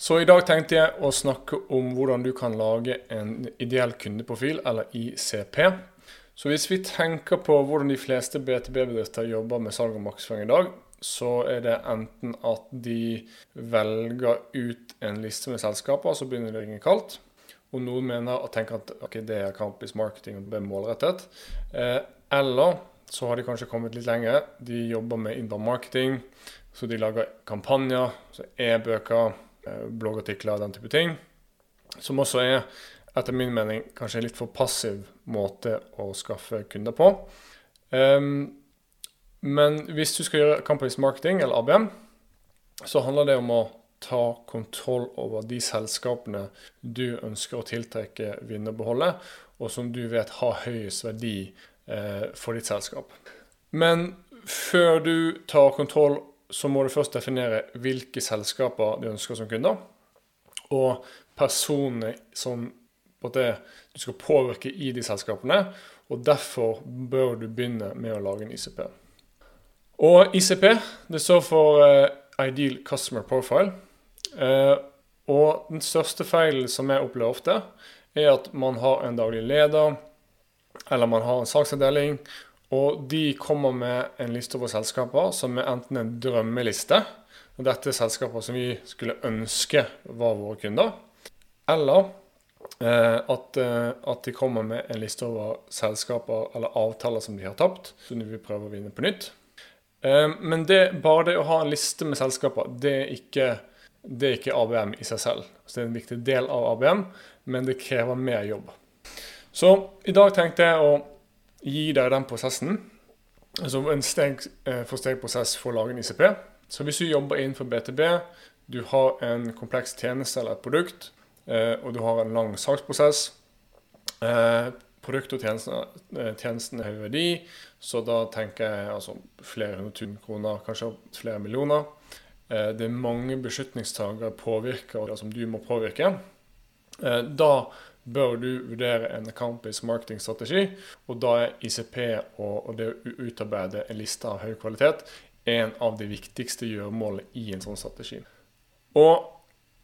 Så i dag tenkte jeg å snakke om hvordan du kan lage en ideell kundeprofil, eller ICP. Så hvis vi tenker på hvordan de fleste BTB-bedrifter jobber med salg og markedsføring i dag, så er det enten at de velger ut en liste med selskaper, så begynner det å ringe kaldt. Og noen mener og tenker at okay, det er campus marketing og det er målrettet. Eh, eller så har de kanskje kommet litt lenger. De jobber med inbound marketing, så de lager kampanjer, e-bøker bloggartikler og den type ting. Som også er, etter min mening, kanskje en litt for passiv måte å skaffe kunder på. Um, men hvis du skal gjøre Companies Marketing, eller ABM, så handler det om å ta kontroll over de selskapene du ønsker å tiltrekke, vinne og beholde, og som du vet har høyest verdi eh, for ditt selskap. Men før du tar kontroll så må du først definere hvilke selskaper du ønsker som kunder, og personene som det, du skal påvirke i de selskapene. Og derfor bør du begynne med å lage en ICP. Og ICP det står for uh, Ideal Customer Profile. Uh, og den største feilen som jeg opplever ofte, er at man har en daglig leder, eller man har en saksavdeling, og de kommer med en liste over selskaper som er enten en drømmeliste, og dette er selskaper som vi skulle ønske var våre kunder, eller eh, at, eh, at, de kommer med en liste over selskaper eller avtaler som de har tapt, som de vil prøve å vinne på nytt. Eh, men det, bare det å ha en liste med selskaper, det er ikke, det er ikke ABM i seg selv. Så det er en viktig del av ABM, men det krever mer jobb. Så i dag tenkte jeg å gi deg den prosessen. Altså en steg eh, for å lage en ICP. Så hvis du jobber innenfor BTB, du har en kompleks tjeneste eller et produkt, eh, og du har en lang saksprosess Produkt og tjenesten, er høy verdi, så da tenker jeg altså flere hundre tusen kroner, kanskje flere millioner. Det er mange beslutningstagere, påvirkere, som du må påvirke. Da bør du vurdere en account-based marketingstrategi. Og da er ICP og, det å utarbeide en liste av høy kvalitet en av de viktigste gjøremålene i en sånn strategi. Og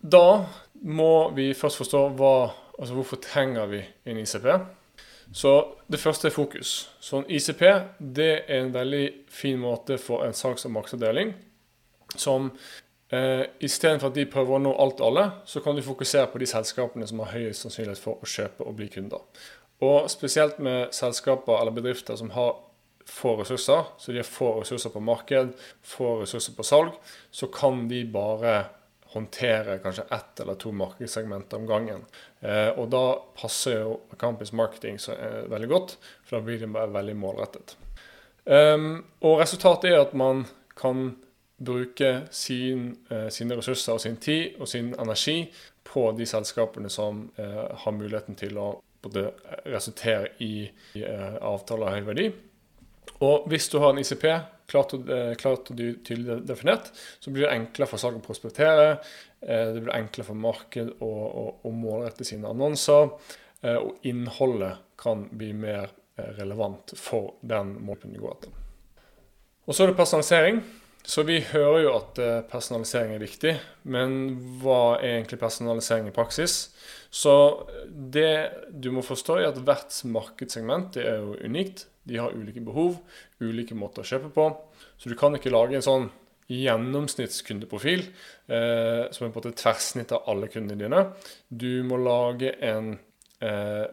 da må vi først forstå hva, altså hvorfor trenger vi en ICP. Så det første er fokus. Så en ICP det er en veldig fin måte for en salgs- og markedsavdeling som Eh, Istedenfor at de prøver å nå alt og alle, så kan du fokusere på de selskapene som har høyest sannsynlighet for å kjøpe og bli kunder. Og spesielt med selskaper eller bedrifter som har få ressurser, så de har få ressurser på marked, få ressurser på salg, så kan de bare håndtere kanskje ett eller to markedssegmenter om gangen. Eh, og da passer jo Campus Marketing så, eh, veldig godt, for da blir det bare veldig målrettet. Um, og resultatet er at man kan bruke sin, eh, sine ressurser og sin tid og sin energi på de selskapene som eh, har muligheten til å både resultere i, i eh, avtaler av høy verdi. Og hvis du har en ICP klart og, klart og tydelig definert, så blir det enklere for salg å prospektere. Det blir enklere for marked å, å, å målrette sine annonser. Og innholdet kan bli mer relevant for den måten du går etter. Og så er det personalisering. Så vi hører jo at eh, personalisering er viktig, men hva er egentlig personalisering i praksis? Så det du må forstå, er at hvert markedssegment er jo unikt. De har ulike behov, ulike måter å kjøpe på. Så du kan ikke lage en sånn gjennomsnittskundeprofil eh, som er på et tverrsnitt av alle kundene dine. Du må lage en, eh,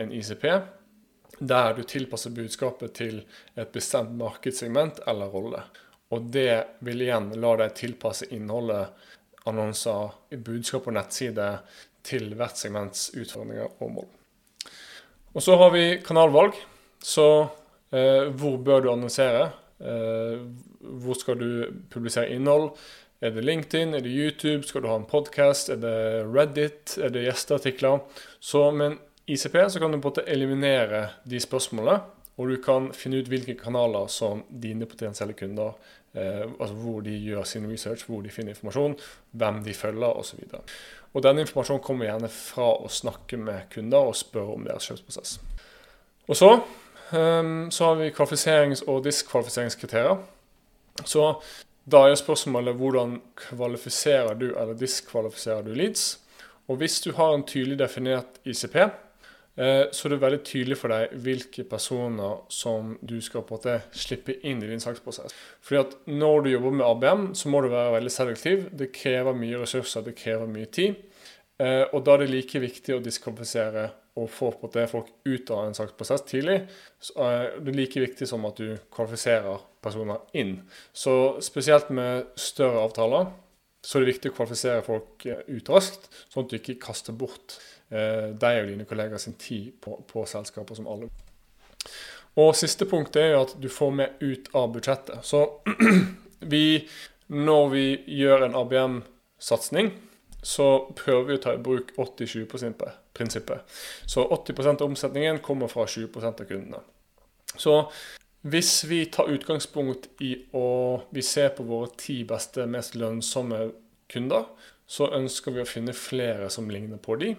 en ICP der du tilpasser budskapet til et bestemt markedssegment eller rolle. Og det vil igjen la deg tilpasse innholdet, annonser, budskap og nettside til hvert segments utfordringer og mål. Og så har vi kanalvalg. Så eh, hvor bør du annonsere? Eh, hvor skal du publisere innhold? Er det LinkedIn? Er det YouTube? Skal du ha en podkast? Er det Reddit? Er det gjesteartikler? Så med en ICP så kan du måte eliminere de spørsmålene og du kan finne ut hvilke kanaler som dine potensielle kunder eh, altså Hvor de gjør sin research, hvor de finner informasjon, hvem de følger osv. Og, og denne informasjonen kommer gjerne fra å snakke med kunder og spørre om deres kjøpsprosess. Og så, eh, så har vi kvalifiserings- og diskvalifiseringskriterier. Så Da er spørsmålet hvordan kvalifiserer du eller diskvalifiserer du leads? Og hvis du har en tydelig definert ICP, eh, det er veldig tydelig for deg hvilke personer som du skal på en måte slippe inn i din saksprosess. Fordi at når du jobber med ABM, så må du være veldig selektiv. Det krever mye ressurser, det krever mye tid. Eh, og da er det like viktig å diskvalifisere og få på det folk ut av en saksprosess tidlig. Så, eh, det er like viktig som at du kvalifiserer personer inn. Så spesielt med større avtaler så er det viktig å kvalifisere folk ut raskt, sånn at du ikke kaster bort deg og dine kollegaer sin tid på, på selskaper som alle. Og siste punkt er jo at du får mer ut av budsjettet. Så vi, når vi gjør en ABM-satsing, så prøver vi å ta i bruk 80-20-prinsippet. Så 80% av omsetningen kommer fra 20% av kundene. Så hvis vi tar utgangspunkt i å vi ser på våre ti beste, mest lønnsomme kunder, så ønsker vi å finne flere som ligner på de.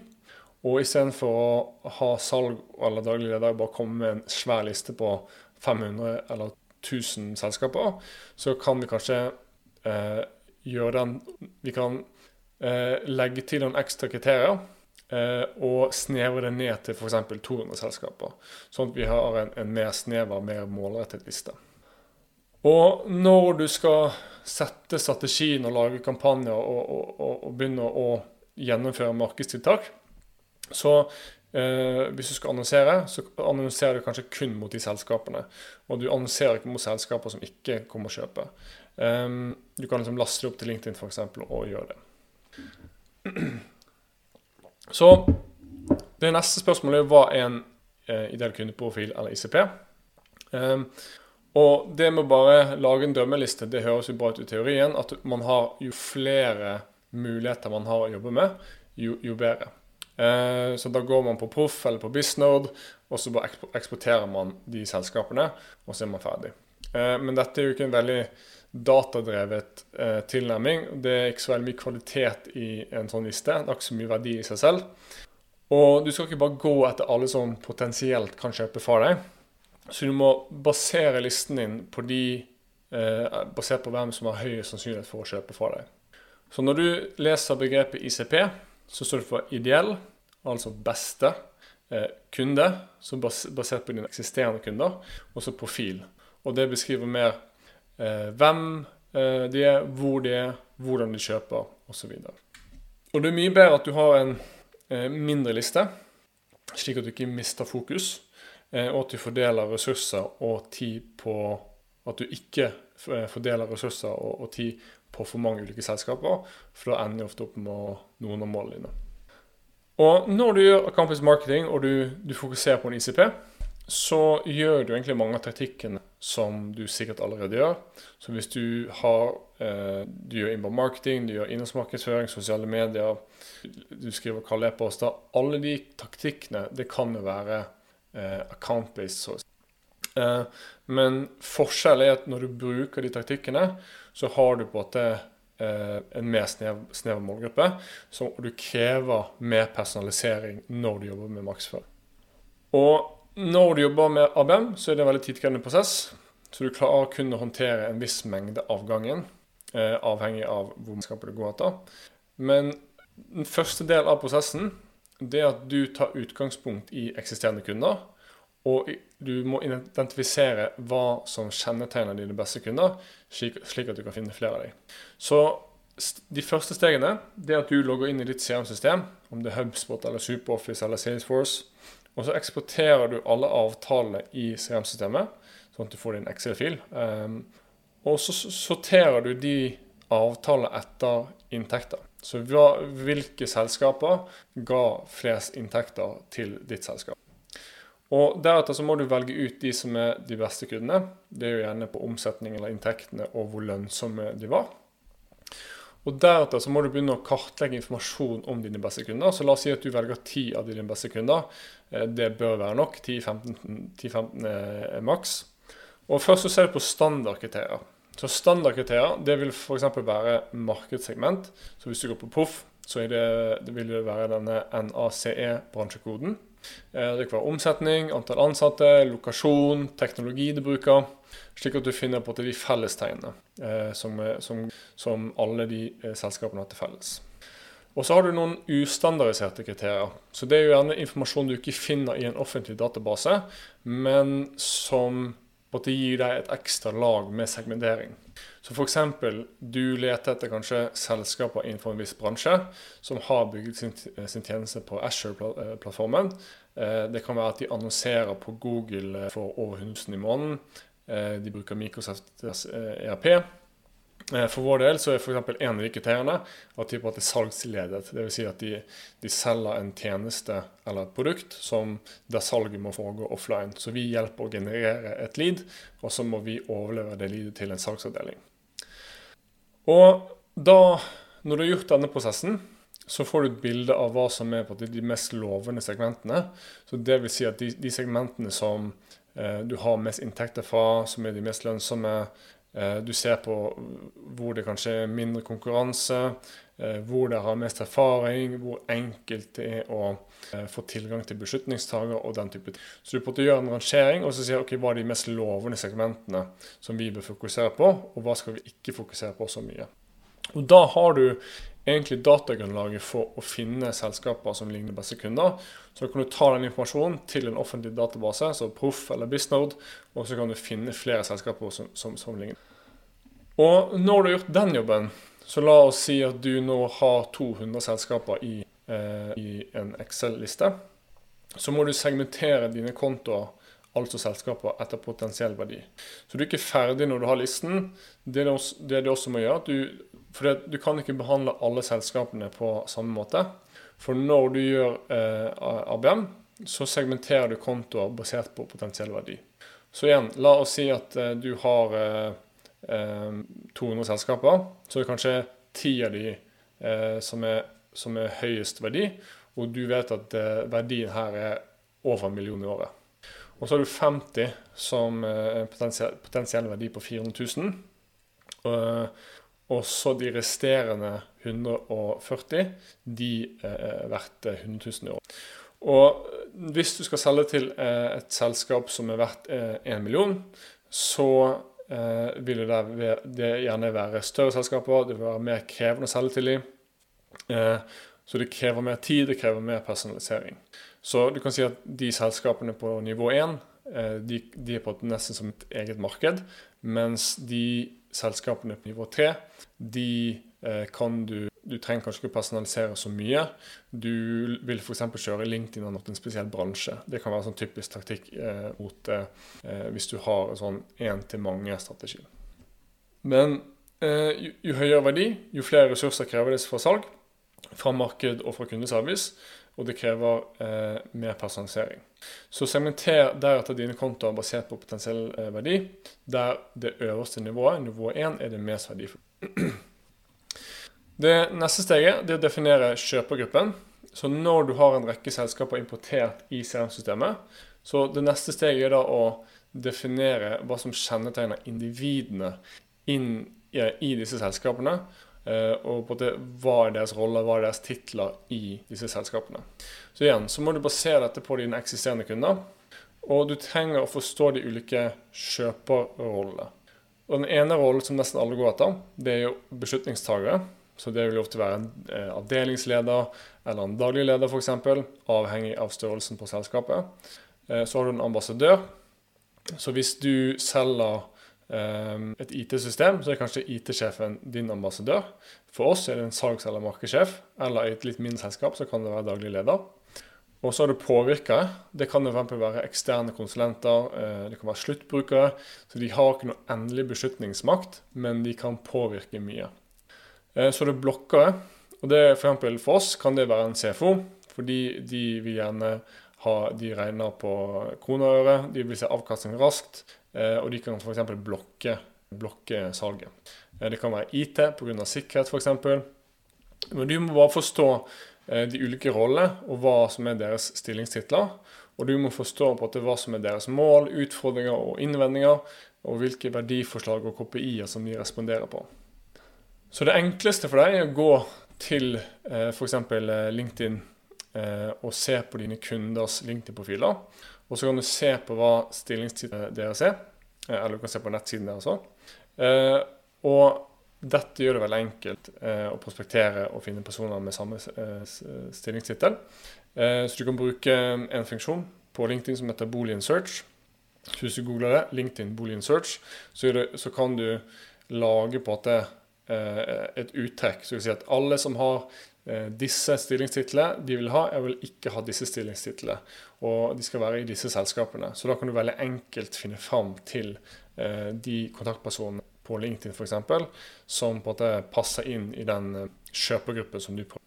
Og istedenfor å ha salg eller daglig leder bare komme med en svær liste på 500 eller 1000 selskaper, så kan vi kanskje eh, gjøre den Vi kan eh, legge til noen ekstra kriterier eh, og snevre det ned til f.eks. 200 selskaper. Sånn at vi har en, en mer snever, mer målrettet liste. Og når du skal sette strategien og lage kampanjer og, og, og, og begynne å gjennomføre markedstiltak, så eh, hvis du skal annonsere, så annonserer du kanskje kun mot de selskapene. Og du annonserer ikke mot selskaper som ikke kommer å kjøpe. Um, du kan liksom laste det opp til LinkedIn for eksempel, og gjøre det. Så det neste spørsmålet er hva er en eh, ideell kundeprofil eller ICP? Um, ehm, og det med å bare lage en drømmeliste, det høres jo bra ut i teorien. At man har jo flere muligheter man har å jobbe med, jo, jo bedre. Uh, så da går man på Proff eller på Bisnode, og så bare eksporterer man de selskapene, og så er man ferdig. Uh, men dette er jo ikke en veldig datadrevet eh, tilnærming. Det er ikke så veldig mye kvalitet i en sånn liste. Det er ikke så mye verdi i seg selv. Og du skal ikke bare gå etter alle som potensielt kan kjøpe fra deg. Så du må basere listen din på de eh, basert på hvem som har høyest sannsynlighet for å kjøpe fra deg. Så når du leser begrepet ICP, så står det for ideell, altså beste, eh, kunde, så basert på dine eksisterende kunder, og så profil. Og det beskriver mer eh, hvem eh, de er, hvor de er, hvordan de kjøper osv. Og, og det er mye bedre at du har en mindre liste, slik at du ikke mister fokus, og at du fordeler ressurser og tid på at du ikke eh, fordeler ressurser og, og tid på for mange ulike selskaper, for da ender du ofte opp med noen av målene dine. Og når du gjør Campus Marketing og du, du fokuserer på en ICP, så gjør du egentlig mange av taktikkene som du sikkert allerede gjør. Så hvis du har eh, Du gjør inbound marketing, du gjør innholdsmarkedsføring, sosiale medier, du skriver kalde e-poster Alle de taktikkene, det kan jo være eh, account-based. Eh, men forskjellen er at når du bruker de taktikkene, så har du på en måte eh, en mer snev, snever målgruppe, og du krever mer personalisering når du jobber med markedsføring. Og når du jobber med ABM, så er det en veldig tidkrevende prosess. Så du klarer kun å håndtere en viss mengde av gangen, eh, avhengig av hvor mannskapet du går etter. Men den første del av prosessen det er at du tar utgangspunkt i eksisterende kunder. Og du må identifisere hva som kjennetegner dine beste kunder, slik, at du kan finne flere av dem. Så de første stegene det er at du logger inn i ditt CRM-system, om det er HubSpot eller SuperOffice eller Salesforce. Og så eksporterer du alle avtalene i CRM-systemet, sånn at du får din Excel-fil. Um, og så sorterer du de avtalene etter inntekter. Så hvilke selskaper ga flest inntekter til ditt selskap. Og Deretter så må du velge ut de som er de beste kundene. Det er jo gjerne på omsetning eller inntektene og hvor lønnsomme de var. Og Deretter så må du begynne å kartlegge informasjon om dine beste kunder. Så la oss si at du velger ti av dine beste kunder. Eh, det bør være nok. 10-15 er maks. Og Først så ser du på standardkriterier. Så Standardkriterier det vil f.eks. være markedssegment. Så Hvis du går på Poff, så det, det vil det være denne NACE-bransjekoden. Det kan være omsetning, antall ansatte, lokasjon, teknologi du bruker. Slik at du finner på de fellestegnene som, som, som alle de selskapene har til felles. Og så har du noen ustandardiserte kriterier. Så Det er jo gjerne informasjon du ikke finner i en offentlig database, men som måtte gi deg et ekstra lag med segmentering. Så f.eks. du leter etter kanskje selskaper innenfor en viss bransje som har bygget sin, sin tjeneste på Asher-plattformen. Eh, det kan være at de annonserer på Google for over 100 000 i måneden. Eh, de bruker Microsoft ERP. Eh, for vår del så er f.eks. en av de kriteriene at de er salgsledet. Dvs. Si at de, de, selger en tjeneste eller et produkt som, der salget må foregå offline. Så vi hjelper å generere et lead, og så må vi overlevere det leadet til en salgsavdeling. Og da, når du har gjort denne prosessen, så får du et bilde av hva som er de mest lovende segmentene. Så det vil si at de, de segmentene som eh, du har mest inntekter fra, som er de mest lønnsomme, du ser på hvor det kanskje er mindre konkurranse, eh, hvor det har mest erfaring, hvor enkelt det er å eh, få tilgang til beslutningstaker og den type ting. Så du gjøre en rangering og så si ok, hva er de mest lovende segmentene som vi bør fokusere på, og hva skal vi ikke fokusere på så mye. Og Da har du egentlig datagrunnlaget for å finne selskaper som ligner beste kunder. Så kan du ta den informasjonen til en offentlig database, så Proff eller Bisnode, og så kan du finne flere selskaper som, som, som, ligner. Og når du har gjort den jobben, så la oss si at du nå har 200 selskaper i, eh, i en Excel-liste. Så må du segmentere dine kontoer altså selskaper, etter potensiell verdi. Så du er ikke ferdig når du har listen. Det er det, også det også må gjøre, at du for du kan ikke behandle alle selskapene på samme måte. For når du gjør eh, ABM, så segmenterer du kontoer basert på potensiell verdi. Så igjen, la oss si at eh, du har eh, 200 eh, selskaper. Så er det kanskje ti av de som er, som, er, høyest verdi, og du vet at verdien her er over en million i året. Og så har du 50 som potensiell, potensiell verdi på 400 000. Og så de resterende 140, de er verdt 100 000 i år. Og hvis du skal selge til eh, et selskap som er verdt 1 eh, million, så eh, vil det, gjerne være større selskaper, det vil være mer krevende å selge til dem. Så det krever mer tid, det krever mer personalisering. Så du kan si at de selskapene på nivå 1 de, de er på nesten som et eget marked, mens de selskapene på nivå 3, de eh, kan du Du trenger kanskje ikke personalisere så mye. Du vil f.eks. kjøre LinkedIn og en spesiell bransje. Det kan være sånn typisk taktikk eh, mot det eh hvis du har en sånn én-til-mange-strategi. Men eh, jo, jo, høyere verdi, jo flere ressurser krever det fra salg, fra marked og fra kundeservice og det krever eh, mer personalisering. Så segmenter deretter dine kontoer basert på potensiell eh, verdi, der det øverste nivået, nivå 1, er det mest verdifulle. Det neste steget er å definere kjøpergruppen. Så når du har en rekke selskaper importert i CRM-systemet, så det neste steget er da å definere hva som kjennetegner individene inn i disse selskapene, og på det, hva er deres rolle, hva er deres titler i disse selskapene. Så igjen så må du basere dette på dine eksisterende kunder. Og du trenger å forstå de ulike kjøperrollene. Og Den ene rollen som nesten alle går etter, det er jo beslutningstagere. Så det vil ofte være en eh, avdelingsleder eller en daglig leder f.eks., avhengig av størrelsen på selskapet. Eh, så har du en ambassadør. Så hvis du selger et IT-system, så er kanskje IT-sjefen din ambassadør. For oss er det en salgs- eller markedssjef, eller i et litt mindre selskap så kan det være daglig leder. Og så er det påvirkere. Det kan f.eks. være eksterne konsulenter, eh, det kan være sluttbrukere. Så de har ikke noe endelig beslutningsmakt, men de kan påvirke mye. Eh, så er det blokkere. Og det for, for oss kan det være en CFO, fordi de vil gjerne ha De regner på kroner og øre, de vil se avkastning raskt. Eh, og de kan f.eks. blokke, blokke salget. Eh, det kan være IT pga. sikkerhet f.eks. Men du må bare forstå eh, de ulike rollene og hva som er deres stillingstitler. Og du må forstå på at hva som er deres mål, utfordringer og innvendinger, og hvilke verdiforslag og KPI-er som de responderer på. Så det enkleste for deg er å gå til f.eks. LinkedIn og se på dine kunders LinkedIn-profiler. Og så kan du se på hva stillingstiden deres er, eh, eller du kan se på nettsiden deres òg. Eh, og dette gjør det veldig enkelt eh, å prospektere og finne personer med samme stillingstittel. Så du kan bruke en funksjon på LinkedIn som heter Boolean Search. Så hvis du googler det, LinkedIn Boolean Search, så, kan du lage på at det, et uttrekk. Så vil si at alle som har eh, disse stillingstitlene de vil ha, jeg vil ikke ha disse stillingstitlene. Og de skal være i disse selskapene. Så da kan du veldig enkelt finne fram til eh, de kontaktpersonene på LinkedIn f.eks., som på en måte passer inn i den kjøpergruppen som du prøver.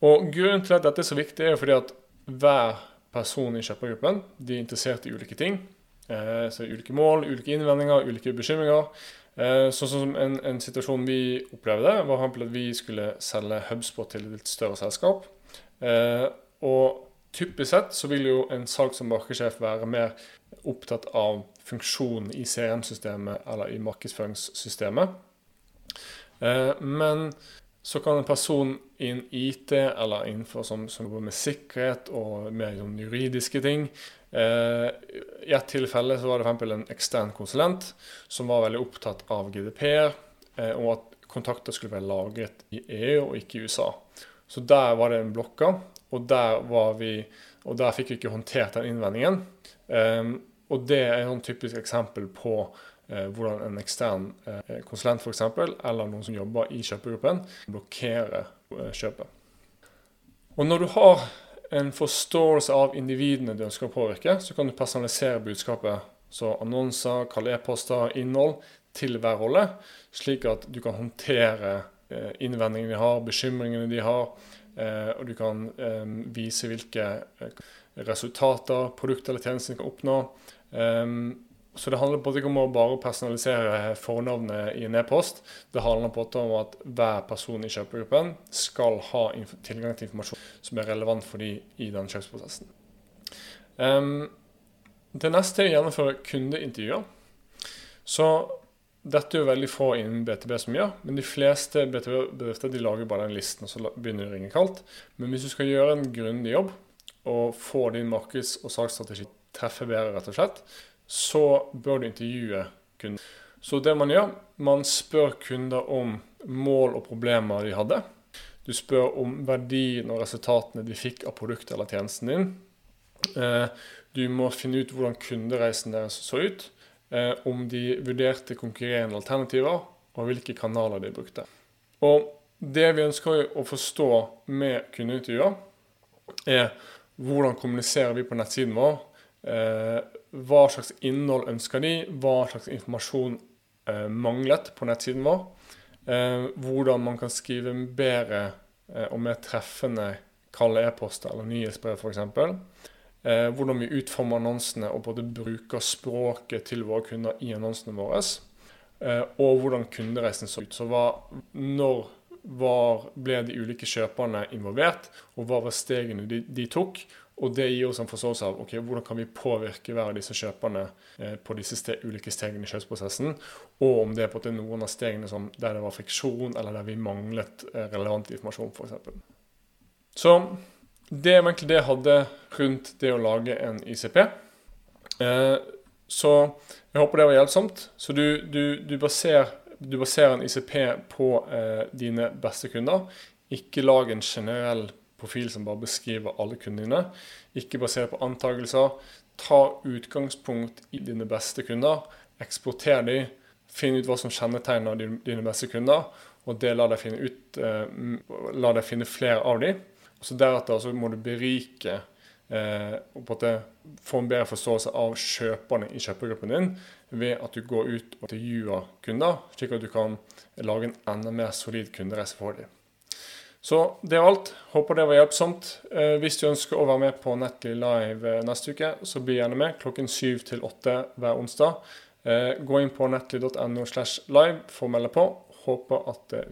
Og Grunnen til at dette er så viktig, er fordi at hver person i kjøpergruppen de er interessert i ulike ting. Eh, så ulike mål, ulike innvendinger, ulike bekymringer. Eh, sånn som en, en, situasjon vi opplevde, var at vi skulle selge HubSpot til et litt større selskap. Eh, og typisk sett så vil jo en salgs- og markedssjef være mer opptatt av funksjonen i CRM-systemet eller i markedsføringssystemet. Men så kan en person innen IT eller innenfor som, som jobber med sikkerhet og mer sånn juridiske ting eh, I ett tilfelle så var det f.eks. en ekstern konsulent som var veldig opptatt av GDPR, eh, og at kontakter skulle være lagret i EU og ikke i USA. Så der var det en blokka, og der, vi, og der fikk vi ikke håndtert den innvendingen. Eh, og det er et typisk eksempel på hvordan en ekstern eh, konsulent f.eks., eller noen som jobber i kjøpegruppen, blokkerer eh, kjøpet. Og Når du har en forståelse av individene du ønsker å påvirke, så kan du personalisere budskapet. Så annonser, kalde e-poster, innhold til hver rolle, slik at du kan håndtere innvendingene de har, bekymringene de har, og du kan vise hvilke resultater, produkter eller tjenester de kan oppnå. Så det handler på om å bare personalisere fornavnet i en e-post. Det handler på om at hver person i kjøpegruppen skal ha tilgang til informasjon som er relevant for dem i den kjøpsprosessen. Um, det neste er å gjennomføre kundeintervjuer. Så dette er jo veldig få innen BTB som gjør, men de fleste BTB-bedrifter lager bare den listen, og så begynner det å ringe kaldt. Men hvis du skal gjøre en grundig jobb og få din markeds- og salgsstrategi treffe bedre, rett og slett, så bør du intervjue kunden. Så det man gjør, man spør kunder om mål og problemer de hadde. Du spør om verdien og resultatene de fikk av produktet eller tjenesten din. Eh, du må finne ut hvordan kundereisen deres så ut. Eh, om de vurderte konkurrerende alternativer, og hvilke kanaler de brukte. Og det vi ønsker å forstå med kundeintervjuer, er hvordan kommuniserer vi på nettsiden vår hva slags innhold ønska de? Hva slags informasjon eh, manglet på nettsiden vår? Eh, hvordan man kan skrive bedre og mer treffende kalde e-poster eller nyhetsbrev f.eks. Eh, hvordan vi utformer annonsene og både bruker språket til våre kunder i annonsene våre. og hvordan kundereisen så ut. Så hva, når var, ble de ulike kjøperne involvert, og hva var stegene de, de tok? Og det gir oss en forståelse av okay, hvordan kan vi påvirke hver av disse kjøperne eh, på disse ste ulike stegene i kjøpsprosessen, og om det er på en noen av stegene som, der det var friksjon, eller der vi manglet eh, relevant informasjon, f.eks. Så det var egentlig det jeg hadde rundt det å lage en ICP. Eh, så jeg håper det var hjelpsomt. Så du, du, du, baserer, du baserer, en ICP på dine beste kunder. Ikke lag en generell profil som bare beskriver alle kundene dine. Ikke basert på antakelser. Ta utgangspunkt i dine beste kunder. Eksporter de. Finn ut hva som kjennetegner dine beste kunder, og det la deg finne, ut, eh, la deg finne flere av dem. Så Deretter så må du berike eh, og på en få en bedre forståelse av kjøperne i kjøpergruppen din ved at du går ut og intervjuer kunder, slik at du kan lage en enda mer solid kundereise for dem. Så det var alt. Håper det var hjelpsomt. Eh, hvis du ønsker å være med på Netly Live eh, neste uke, så bli gjerne med klokken syv til åtte hver onsdag. Eh, gå inn på netly.no slash live for å melde på. Håper at